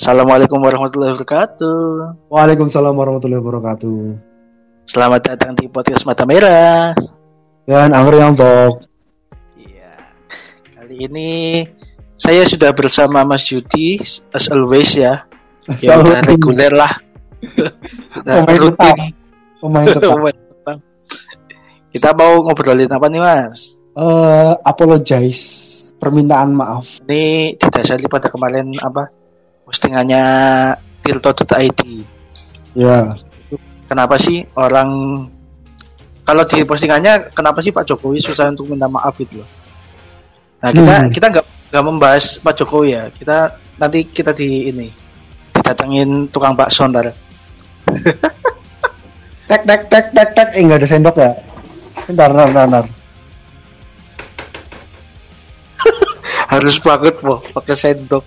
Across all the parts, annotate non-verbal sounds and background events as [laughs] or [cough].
Assalamualaikum warahmatullahi wabarakatuh. Waalaikumsalam warahmatullahi wabarakatuh. Selamat datang di podcast Mata Merah. Dan Angger yang top. Iya. Kali ini saya sudah bersama Mas Yudi as always ya. Ya udah reguler lah. [laughs] sudah Pemain rutin. [laughs] Pemain tetap. Kita mau ngobrolin apa nih Mas? Eh, apologize, permintaan maaf. Ini didasari pada kemarin apa postingannya tirto.id. Ya. Kenapa sih orang kalau di postingannya kenapa sih Pak Jokowi susah untuk minta maaf itu loh? Nah kita Hmm. kita nggak nggak membahas Pak Jokowi ya. Kita nanti kita di ini didatengin tukang bakso ntar. [laughs] Tek tek tek tek tek. Eh nggak ada sendok ya? Bentar, bentar, bentar, bentar. [laughs] Harus banget po pakai sendok.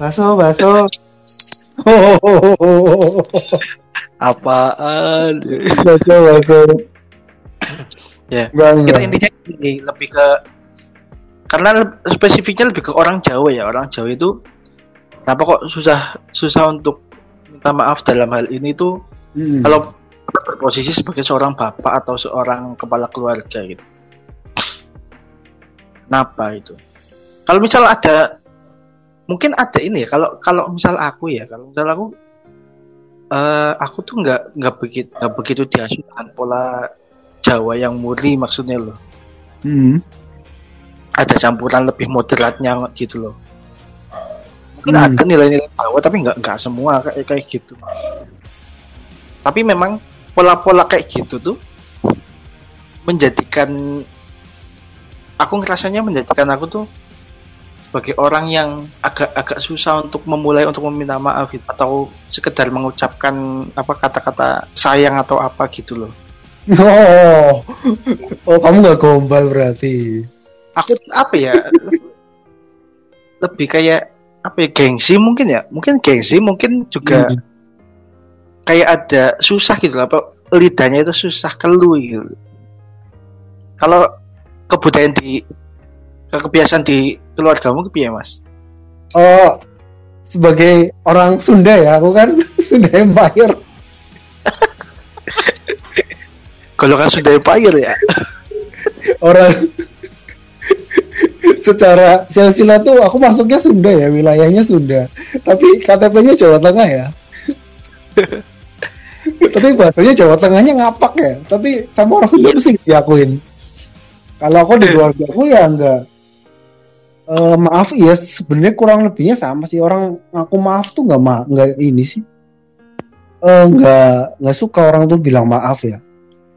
Baso, baso. Oh, [laughs] Apaan? baso, baso. ya. Enggak, Kita intinya ini lebih ke karena spesifiknya lebih ke orang Jawa ya. Orang Jawa itu kenapa kok susah susah untuk minta maaf dalam hal ini tuh Hmm. kalau berposisi sebagai seorang bapak atau seorang kepala keluarga gitu. Kenapa itu? Kalau misal ada mungkin ada ini ya kalau kalau misal aku ya kalau misal aku eh aku tuh nggak nggak begitu nggak begitu diasuh dengan pola Jawa yang murni maksudnya loh Hmm. ada campuran lebih moderatnya gitu loh mungkin Hmm. ada nilai-nilai Jawa tapi nggak nggak semua kayak kayak gitu tapi memang pola-pola kayak gitu tuh menjadikan aku ngerasanya menjadikan aku tuh sebagai orang yang agak-agak susah untuk memulai untuk meminta maaf gitu. atau sekedar mengucapkan apa kata-kata sayang atau apa gitu loh [laughs] Oh, oh kamu nggak gombal berarti. aku apa ya lebih kayak apa ya gengsi mungkin ya mungkin gengsi mungkin juga Hmm. kayak ada susah gitu lah apa lidahnya itu susah keluh gitu kalau kebudayaan di kebiasaan di keluargamu kepiye mas Oh, sebagai orang Sunda ya, aku kan [laughs] Sunda Empire. [laughs] golongan Sunda Empire ya [laughs] Orang secara silsilah tuh aku masuknya Sunda ya, wilayahnya Sunda. Tapi KTP-nya Jawa Tengah ya. Tapi bahasanya Jawa Tengahnya ngapak ya. Tapi sama orang Sunda Iya. mesti diakuin. Kalau aku di keluarga aku ya enggak. Eh, maaf ya sebenarnya kurang lebihnya sama sih. Orang aku maaf tuh nggak ma nggak ini sih. Eh nggak nggak suka orang tuh bilang maaf ya.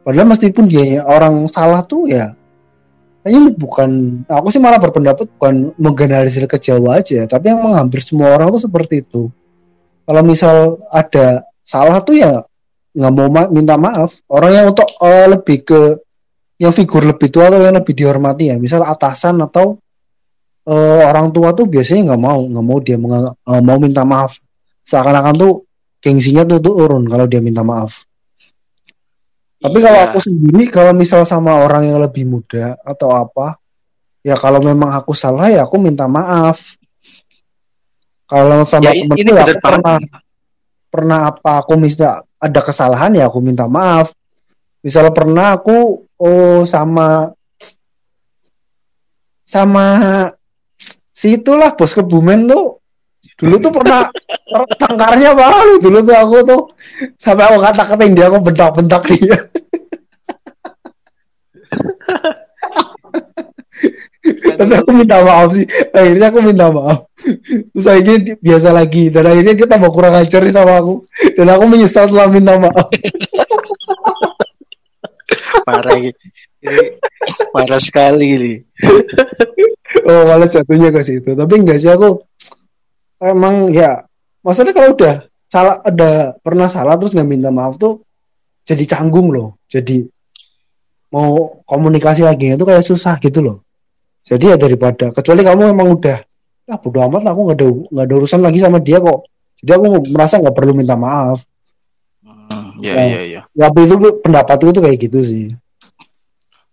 Padahal meskipun dia orang salah tuh ya kayaknya bukan aku sih malah berpendapat bukan menggeneralisir ke Jawa aja tapi yang hampir semua orang tuh seperti itu. Kalau misal ada salah tuh ya nggak mau ma- minta maaf. Orang yang untuk eh, lebih ke yang figur lebih tua atau yang lebih dihormati ya misal atasan atau eh, orang tua tuh biasanya nggak mau nggak mau dia menga- eh, mau minta maaf. Seakan-akan tuh gengsinya tuh turun kalau dia minta maaf. Tapi kalau Iya. aku sendiri kalau misal sama orang yang lebih muda atau apa ya kalau memang aku salah ya aku minta maaf. Kalau sama ya temenku ini ya aku pernah pernah apa aku minta ada kesalahan ya aku minta maaf. Misal pernah aku oh sama sama si itulah bos kebumen tuh. Dulu tuh pernah tangkarnya malu dulu tuh aku tuh. Sampai aku kata-katain dia aku bentak-bentak dia. Tapi aku minta maaf sih. Akhirnya aku minta maaf. Terus akhirnya biasa lagi. Dan akhirnya dia tambah kurang ajar nih sama aku. Dan aku menyesal setelah minta maaf. Parah ini parah sekali ini oh malah jatuhnya ke situ. Tapi enggak sih aku emang ya maksudnya kalau udah salah ada pernah salah terus nggak minta maaf tuh jadi canggung loh. Jadi mau komunikasi lagi itu kayak susah gitu loh. Jadi ya daripada kecuali kamu emang udah ah bodo amat lah aku nggak ada nggak ada urusan lagi sama dia kok. Jadi aku merasa nggak perlu minta maaf. Hmm, ya Ya. ya ya tapi itu pendapatku tuh kayak gitu sih.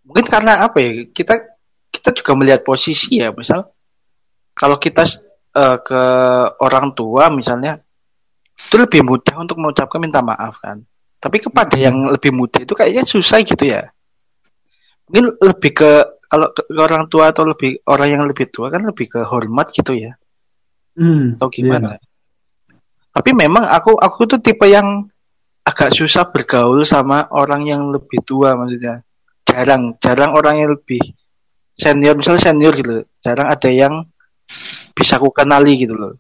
Mungkin karena apa ya kita kita juga melihat posisi ya misal kalau kita uh, ke orang tua misalnya itu lebih mudah untuk mengucapkan minta maaf kan. Tapi kepada yang lebih muda itu kayaknya susah gitu ya. Mungkin lebih ke kalau ke, orang tua atau lebih orang yang lebih tua kan lebih ke hormat gitu ya. Hmm, atau gimana? Yeah. tapi memang aku aku tuh tipe yang agak susah bergaul sama orang yang lebih tua maksudnya. Jarang jarang orang yang lebih senior misalnya senior gitu jarang ada yang bisa aku kenali gitu loh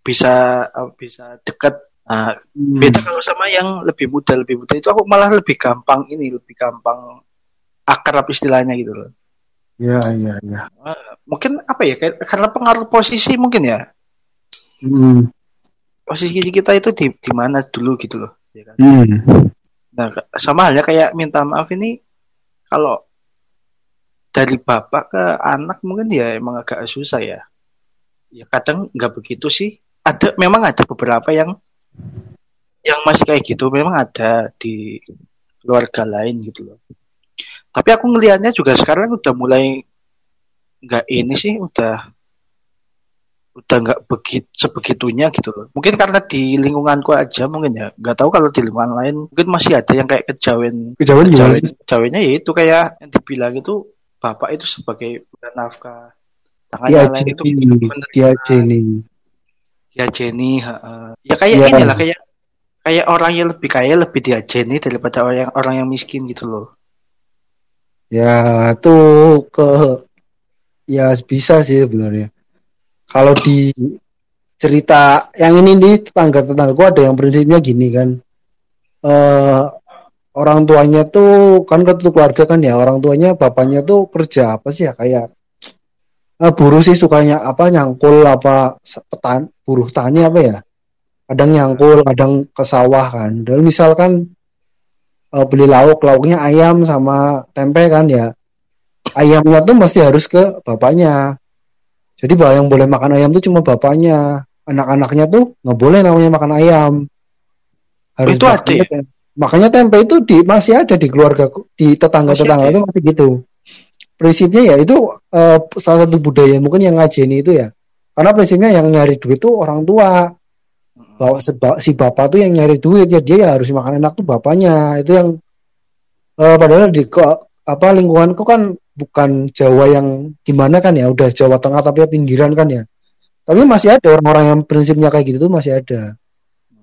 bisa uh, bisa dekat nah, hmm. beda kalau sama yang lebih muda lebih muda itu aku malah lebih gampang ini lebih gampang akrab istilahnya gitu loh ya ya ya uh, mungkin apa ya karena pengaruh posisi mungkin ya hmm. posisi kita itu di di mana dulu gitu loh ya kan? hmm. nah sama halnya kayak minta maaf ini kalau dari bapak ke anak mungkin ya emang agak susah ya. Ya kadang nggak begitu sih. Ada memang ada beberapa yang yang masih kayak gitu. Memang ada di keluarga lain gitu loh. Tapi aku ngelihatnya juga sekarang udah mulai nggak ini sih udah udah nggak begitu sebegitunya gitu loh. Mungkin karena di lingkunganku aja mungkin ya. Nggak tahu kalau di lingkungan lain mungkin masih ada yang kayak kejawen kejawen kejawen kejawennya ya itu kayak yang dibilang itu bapak itu sebagai nafkah. Tangannya ya, lain itu dia Jenny. Dia Jenny ya kayak ya. inilah kayak kayak orang yang lebih kaya lebih dia Jenny daripada orang yang orang yang miskin gitu loh. Ya itu ke ya bisa sih sebenarnya. Kalau di cerita yang ini nih tetangga tetanggaku ada yang prinsipnya gini kan. Uh, orang tuanya tuh kan satu keluarga kan ya orang tuanya bapaknya tuh kerja apa sih ya kayak uh, buruh sih sukanya apa nyangkul apa petan buruh tani apa ya kadang nyangkul kadang ke sawah kan. Dan misalkan uh, beli lauk lauknya ayam sama tempe kan ya ayamnya tuh mesti harus ke bapaknya. Jadi bahwa yang boleh makan ayam tuh cuma bapaknya. Anak-anaknya tuh nggak boleh namanya makan ayam. Harus itu ada ya? Makanya tempe itu di masih ada di keluarga di tetangga tetangga itu masih gitu. Prinsipnya ya itu uh, salah satu budaya mungkin yang ngajeni itu ya. Karena prinsipnya yang nyari duit itu orang tua. Bahwa si bapak tuh yang nyari duit ya dia ya harus makan enak tuh bapaknya. Itu yang uh, padahal di ke, apa lingkunganku kan bukan Jawa yang gimana kan ya udah Jawa Tengah tapi ya pinggiran kan ya. Tapi masih ada orang-orang yang prinsipnya kayak gitu tuh masih ada.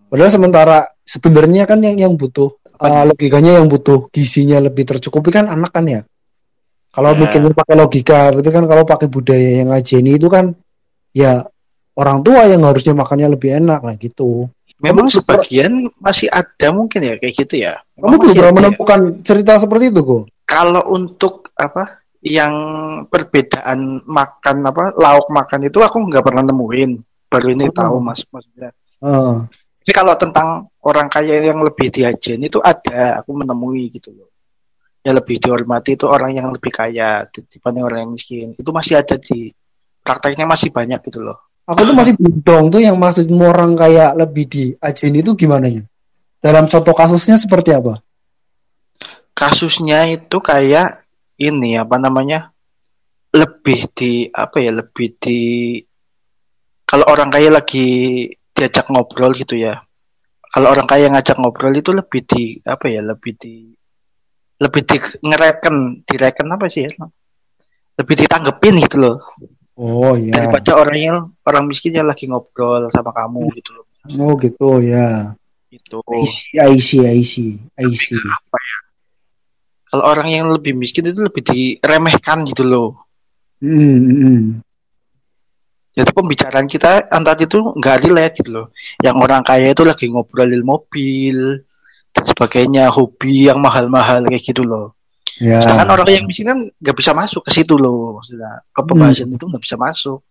Padahal sementara sebenarnya kan yang yang butuh uh, logikanya yang butuh gizinya lebih tercukupi kan anak kan ya kalau yeah. bikin pakai logika tapi kan kalau pakai budaya yang ngajeni itu kan ya orang tua yang harusnya makannya lebih enak lah gitu memang kamu sebagian masih ada mungkin ya kayak gitu ya kamu belum pernah ya? menemukan ya? cerita seperti itu kok kalau untuk apa yang perbedaan makan apa lauk makan itu aku nggak pernah nemuin baru ini oh. tahu mas maksudnya uh. Jadi kalau tentang orang kaya yang lebih diajen itu ada, aku menemui gitu loh. Yang lebih dihormati itu orang yang lebih kaya dibanding orang yang miskin. Itu masih ada di prakteknya masih banyak gitu loh. Aku tuh masih bingung tuh yang maksud orang kaya lebih diajen itu gimana ya? Dalam contoh kasusnya seperti apa? Kasusnya itu kayak ini apa namanya? Lebih di apa ya? Lebih di kalau orang kaya lagi diajak ngobrol gitu ya. Kalau orang kaya ngajak ngobrol itu lebih di apa ya lebih di lebih di ngereken direken apa sih ya? Lebih ditanggepin gitu loh. Oh iya. Daripada orang yang orang miskin yang lagi ngobrol sama kamu gitu loh. Oh gitu ya. Itu I see I see I see. apa ya? Kalau orang yang lebih miskin itu lebih diremehkan gitu loh. Hmm, hmm. hmm jadi pembicaraan kita antar itu nggak relate gitu loh. Yang orang kaya itu lagi ngobrolin mobil dan sebagainya hobi yang mahal-mahal kayak gitu loh. Ya. sedangkan orang yang miskin kan nggak bisa masuk ke situ loh maksudnya. Ke pembahasan hmm. itu nggak bisa masuk.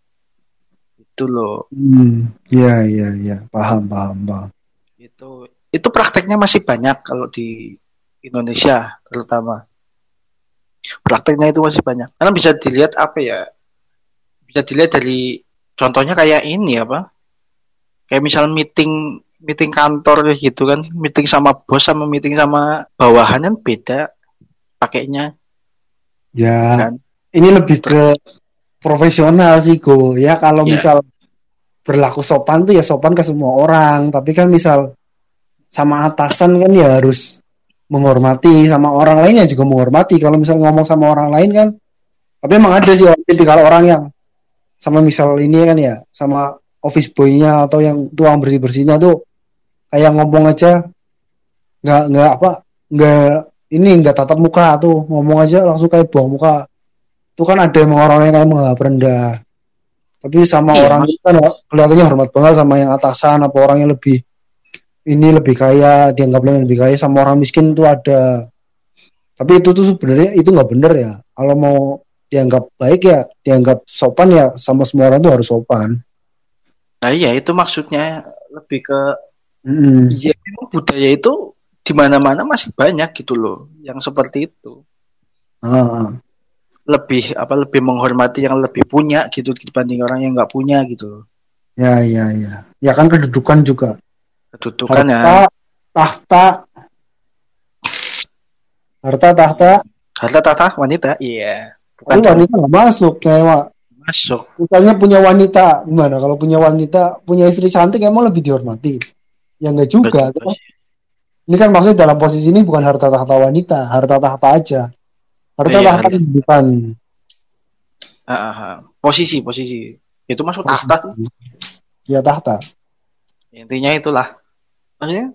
Itu loh. Hmm. ya ya ya. Paham paham paham. Itu itu prakteknya masih banyak kalau di Indonesia terutama. Prakteknya itu masih banyak. Karena bisa dilihat apa ya? Bisa dilihat dari contohnya kayak ini apa? Kayak misal meeting meeting kantor gitu kan. Meeting sama bos sama meeting sama bawahan kan beda pakainya. Ya kan? ini lebih ke profesional sih go ya kalau Ya. misal berlaku sopan tuh ya sopan ke semua orang. Tapi kan misal sama atasan kan ya harus menghormati sama orang lainnya juga menghormati. Kalau misal ngomong sama orang lain kan tapi emang ada sih orang kalau orang yang sama misal ini kan ya sama office boy-nya atau yang tuang bersih bersihnya tuh kayak ngomong aja nggak nggak apa nggak ini nggak tatap muka tuh ngomong aja langsung kayak buang muka. Itu kan ada emang orang yang kayak menganggap rendah. Tapi sama Iya, orang itu kan kelihatannya hormat banget sama yang atasan apa orang yang lebih ini lebih kaya dianggap lebih kaya. Sama orang miskin itu ada. Tapi itu tuh sebenarnya itu nggak bener ya. Kalau mau dianggap baik ya dianggap sopan ya sama semua orang tuh harus sopan Nah iya itu maksudnya lebih ke. Iya, memang budaya itu di mana-mana masih banyak gitu loh, yang seperti itu. Ah. Lebih apa lebih menghormati yang lebih punya gitu dibanding orang yang nggak punya gitu ya ya ya ya kan kedudukan juga Kedudukan ya. tahta harta tahta Harta tata wanita, iya. Bukan tapi wanita nggak masuk Wak. masuk. misalnya punya wanita gimana kalau punya wanita punya istri cantik emang lebih dihormati ya enggak juga Betul sih. ini kan maksudnya dalam posisi ini bukan harta tahta wanita harta tahta aja harta Iya, tahta kehidupan Ah, ah, ah. Posisi, posisi. Itu masuk tahta. ya tahta Intinya itulah. Maksudnya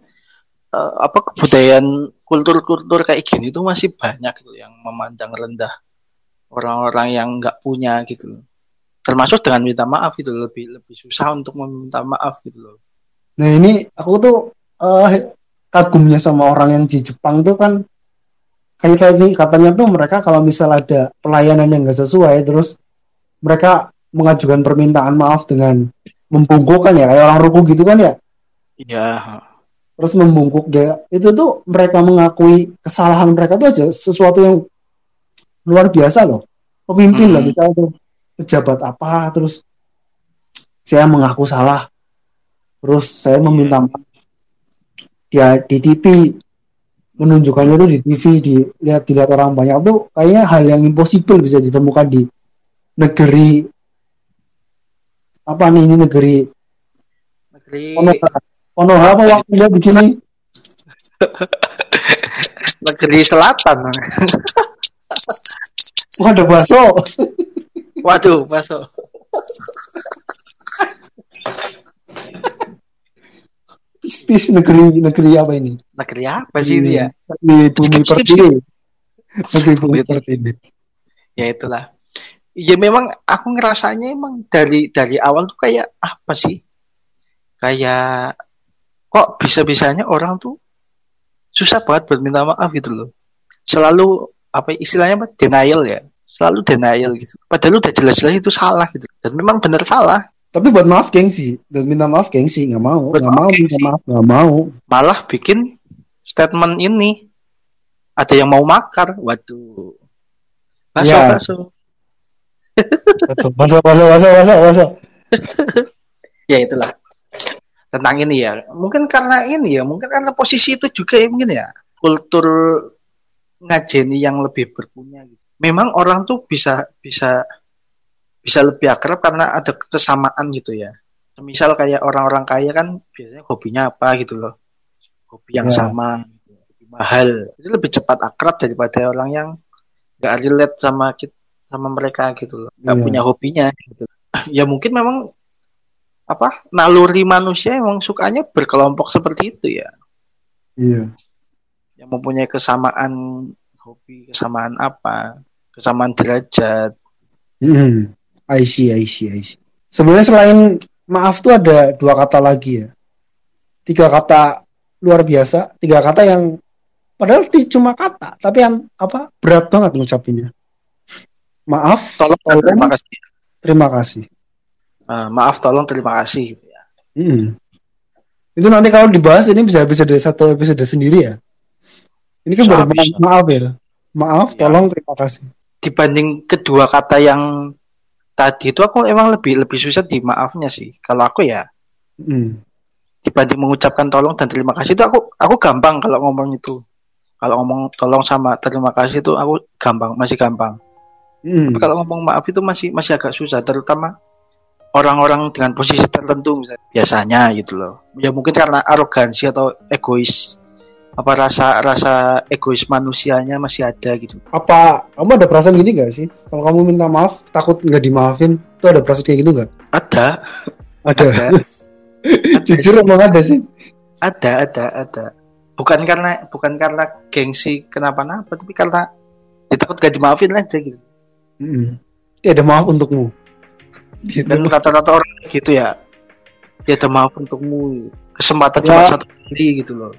eh, apa kebudayaan kultur-kultur kayak gini itu masih banyak gitu yang memandang rendah orang-orang yang nggak punya gitu loh. Termasuk dengan minta maaf gitu lebih lebih susah untuk meminta maaf gitu loh. Nah ini aku tuh eh, kagumnya sama orang yang di Jepang tuh kan kayak tadi katanya tuh mereka kalau misal ada pelayanan yang nggak sesuai terus mereka mengajukan permintaan maaf dengan membungkuk kan ya kayak orang ruku gitu kan ya Iya. terus membungkuk dia itu tuh mereka mengakui kesalahan mereka tuh aja sesuatu yang luar biasa loh. Pemimpin Hmm. lah misalnya tuh pejabat apa terus saya mengaku salah. Terus saya meminta maaf. Dia di TV menunjukkannya tuh di TV dilihat dilihat orang banyak. Tuh kayaknya hal yang impossible bisa ditemukan di negeri apa nih ini negeri? Negeri. Konoha. Konoha apa waktu dia di sini? [laughs] Negeri selatan. Wah, ada bakso Waduh, masuk. pis negeri negeri apa ini Negeri apa sih ini ya? di bumi pertiwi negeri bumi Bumi pertiwi Ya itulah. Ya memang aku ngerasanya emang dari dari awal tuh kayak apa sih? Kayak kok bisa-bisanya orang tuh susah banget buat minta maaf gitu loh. Selalu apa istilahnya apa? Denial ya. Selalu denial gitu. Padahal udah jelas-jelas itu salah gitu. Dan memang benar salah. tapi buat maaf gengsi dan minta maaf gengsi nggak mau Buat nggak maaf mau minta maaf nggak mau Malah bikin statement ini ada yang mau makar. Waduh. Masuk, Ya. masuk. masuk masuk masuk masuk masuk ya itulah tentang ini ya mungkin karena ini ya mungkin karena posisi itu juga ya mungkin ya kultur ngajeni yang lebih berpunya gitu. memang orang tuh bisa bisa bisa lebih akrab karena ada kesamaan gitu ya misal kayak orang-orang kaya kan biasanya hobinya apa gitu loh hobi yang Ya. sama gitu. hobi mahal itu lebih cepat akrab daripada orang yang nggak relate sama kita sama mereka gitu loh nggak Iya. punya hobinya gitu [clears throat] ya mungkin memang apa naluri manusia emang sukanya berkelompok seperti itu ya iya yang mempunyai kesamaan hobi kesamaan apa kesamaan derajat Hmm. I see, I see, I see. Sebenarnya selain maaf tuh ada dua kata lagi ya. Tiga kata luar biasa, tiga kata yang padahal cuma kata, tapi yang apa berat banget ngucapinnya. Maaf, tolong Tolong. terima kasih terima kasih. Eh, maaf tolong terima kasih gitu ya Hmm. Itu nanti kalau dibahas ini bisa episode satu episode sendiri ya. Ini kan bisa. maaf ya. Maaf, Ya. tolong, terima kasih. dibanding kedua kata yang tadi itu aku emang lebih lebih susah di maafnya sih kalau aku ya Hmm. dibanding mengucapkan tolong dan terima kasih itu aku aku gampang kalau ngomong itu kalau ngomong tolong sama terima kasih itu aku gampang masih gampang Hmm. Tapi kalau ngomong maaf itu masih masih agak susah, terutama orang-orang dengan posisi tertentu misalnya biasanya gitu loh. Ya mungkin karena arogansi atau egois apa rasa rasa egois manusianya masih ada gitu. Apa kamu ada perasaan gini gak sih? Kalau kamu minta maaf takut nggak dimaafin, tuh ada perasaan kayak gitu nggak? Ada, Ada. ada, [laughs] Jujur emang ada sih. ada, ada, ada. Bukan karena bukan karena gengsi kenapa-napa, tapi karena ya takut gak dimaafin aja gitu. Hmm. Ya ada maaf untukmu. Gitu. Dan rata-rata orang gitu ya, ya ada maaf untukmu. Kesempatan cuma Ya. satu kali gitu loh.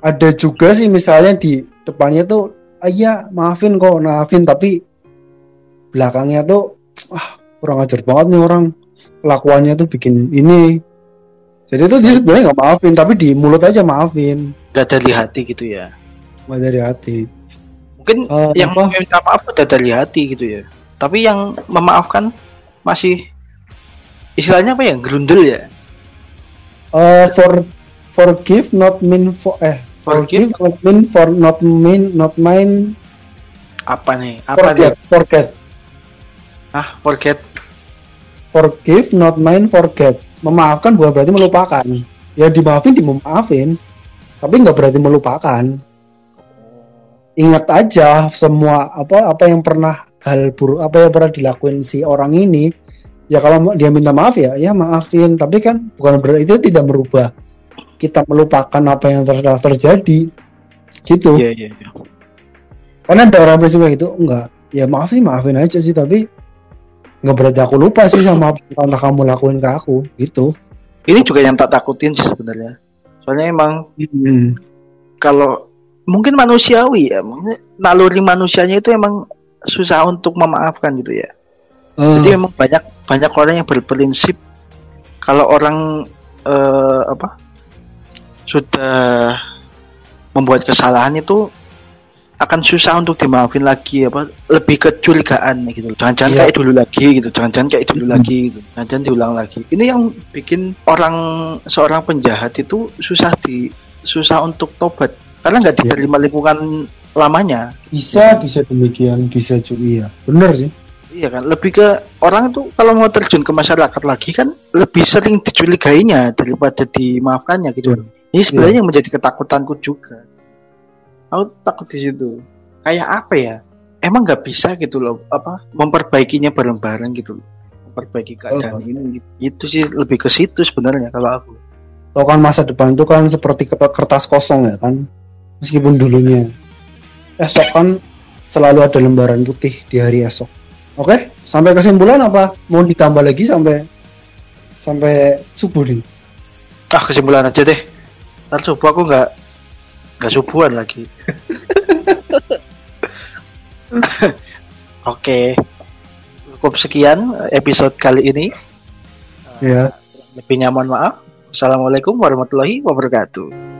Ada juga sih misalnya di depannya tuh ah, iya maafin kok maafin tapi belakangnya tuh ah kurang ajar banget nih orang kelakuannya tuh bikin ini jadi tuh dia sebenarnya nggak maafin tapi di mulut aja maafin Gak dari hati gitu ya. nggak dari hati Mungkin Eh, yang apa? minta maaf udah dari hati gitu ya. Tapi yang memaafkan masih istilahnya apa ya? Gerundel ya. Eh, for forgive not mean for eh Forgive? forgive not mean for not mean not mine apa nih? Apa forget nih? forget. Ah, forget. forgive not mine forget. Memaafkan bukan berarti melupakan. Ya dimaafin dimaafin tapi nggak berarti melupakan. Ingat aja semua apa apa yang pernah hal buruk apa yang pernah dilakuin si orang ini. Ya kalau dia minta maaf ya ya maafin. Tapi kan bukan berarti itu tidak merubah kita melupakan apa yang telah terjadi gitu Iya, iya, iya. karena ada orang prinsipnya gitu enggak ya maaf sih maafin aja sih tapi nggak berarti aku lupa sih sama apa yang pernah kamu lakuin ke aku gitu Ini juga yang tak takutin sih sebenarnya. Soalnya emang kalau mungkin manusiawi ya, naluri manusianya itu emang susah untuk memaafkan gitu ya. Hmm. Jadi memang banyak banyak orang yang berprinsip kalau orang eh, apa sudah membuat kesalahan itu akan susah untuk dimaafin lagi apa lebih kecurigaan gitu jangan-jangan Iya. kayak dulu lagi gitu jangan-jangan kayak dulu Hmm. lagi gitu jangan-jangan diulang lagi ini yang bikin orang seorang penjahat itu susah di susah untuk tobat karena nggak Iya. diterima lingkungan lamanya bisa bisa demikian bisa juga iya bener sih Iya kan, lebih ke orang tuh kalau mau terjun ke masyarakat lagi kan lebih sering dicurigainya daripada dimaafkannya gitu. Ini sebenarnya yang menjadi ketakutanku juga. Aku takut di situ. Kayak apa ya? Emang nggak bisa gitu loh, apa memperbaikinya bareng-bareng gitu loh. Memperbaiki keadaan Oh. ini. Gitu. Itu sih lebih ke situ sebenarnya kalau aku. Tau kan masa depan itu kan seperti ker- kertas kosong ya kan meskipun dulunya esok kan selalu ada lembaran putih di hari esok oke sampai kesimpulan apa mau ditambah lagi sampai sampai subuh nih Ah kesimpulan aja deh. Ntar subuh aku nggak nggak subuhan lagi. [laughs] Oke, cukup sekian episode kali ini. ya Lebihnya mohon maaf. Assalamualaikum warahmatullahi wabarakatuh.